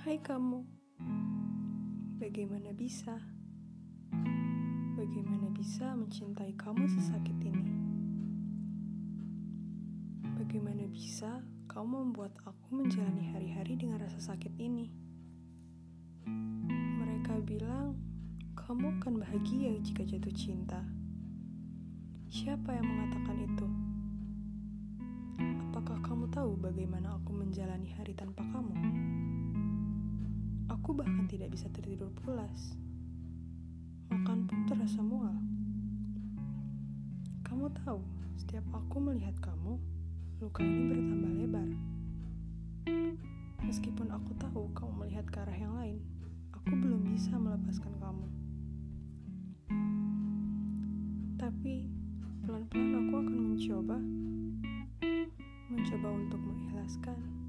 Hai kamu, bagaimana bisa? Bagaimana bisa mencintai kamu sesakit ini? Bagaimana bisa kamu membuat aku menjalani hari-hari dengan rasa sakit ini? Mereka bilang kamu akan bahagia jika jatuh cinta. Siapa yang mengatakan itu? Apakah kamu tahu bagaimana aku menjalani hari tanpa kamu? Aku bahkan tidak bisa tertidur pulas. Makan pun terasa mual. Kamu tahu, setiap aku melihat kamu, luka ini bertambah lebar. Meskipun aku tahu kamu melihat ke arah yang lain, aku belum bisa melepaskan kamu. Tapi pelan-pelan aku akan mencoba mencoba untuk mengikhlaskan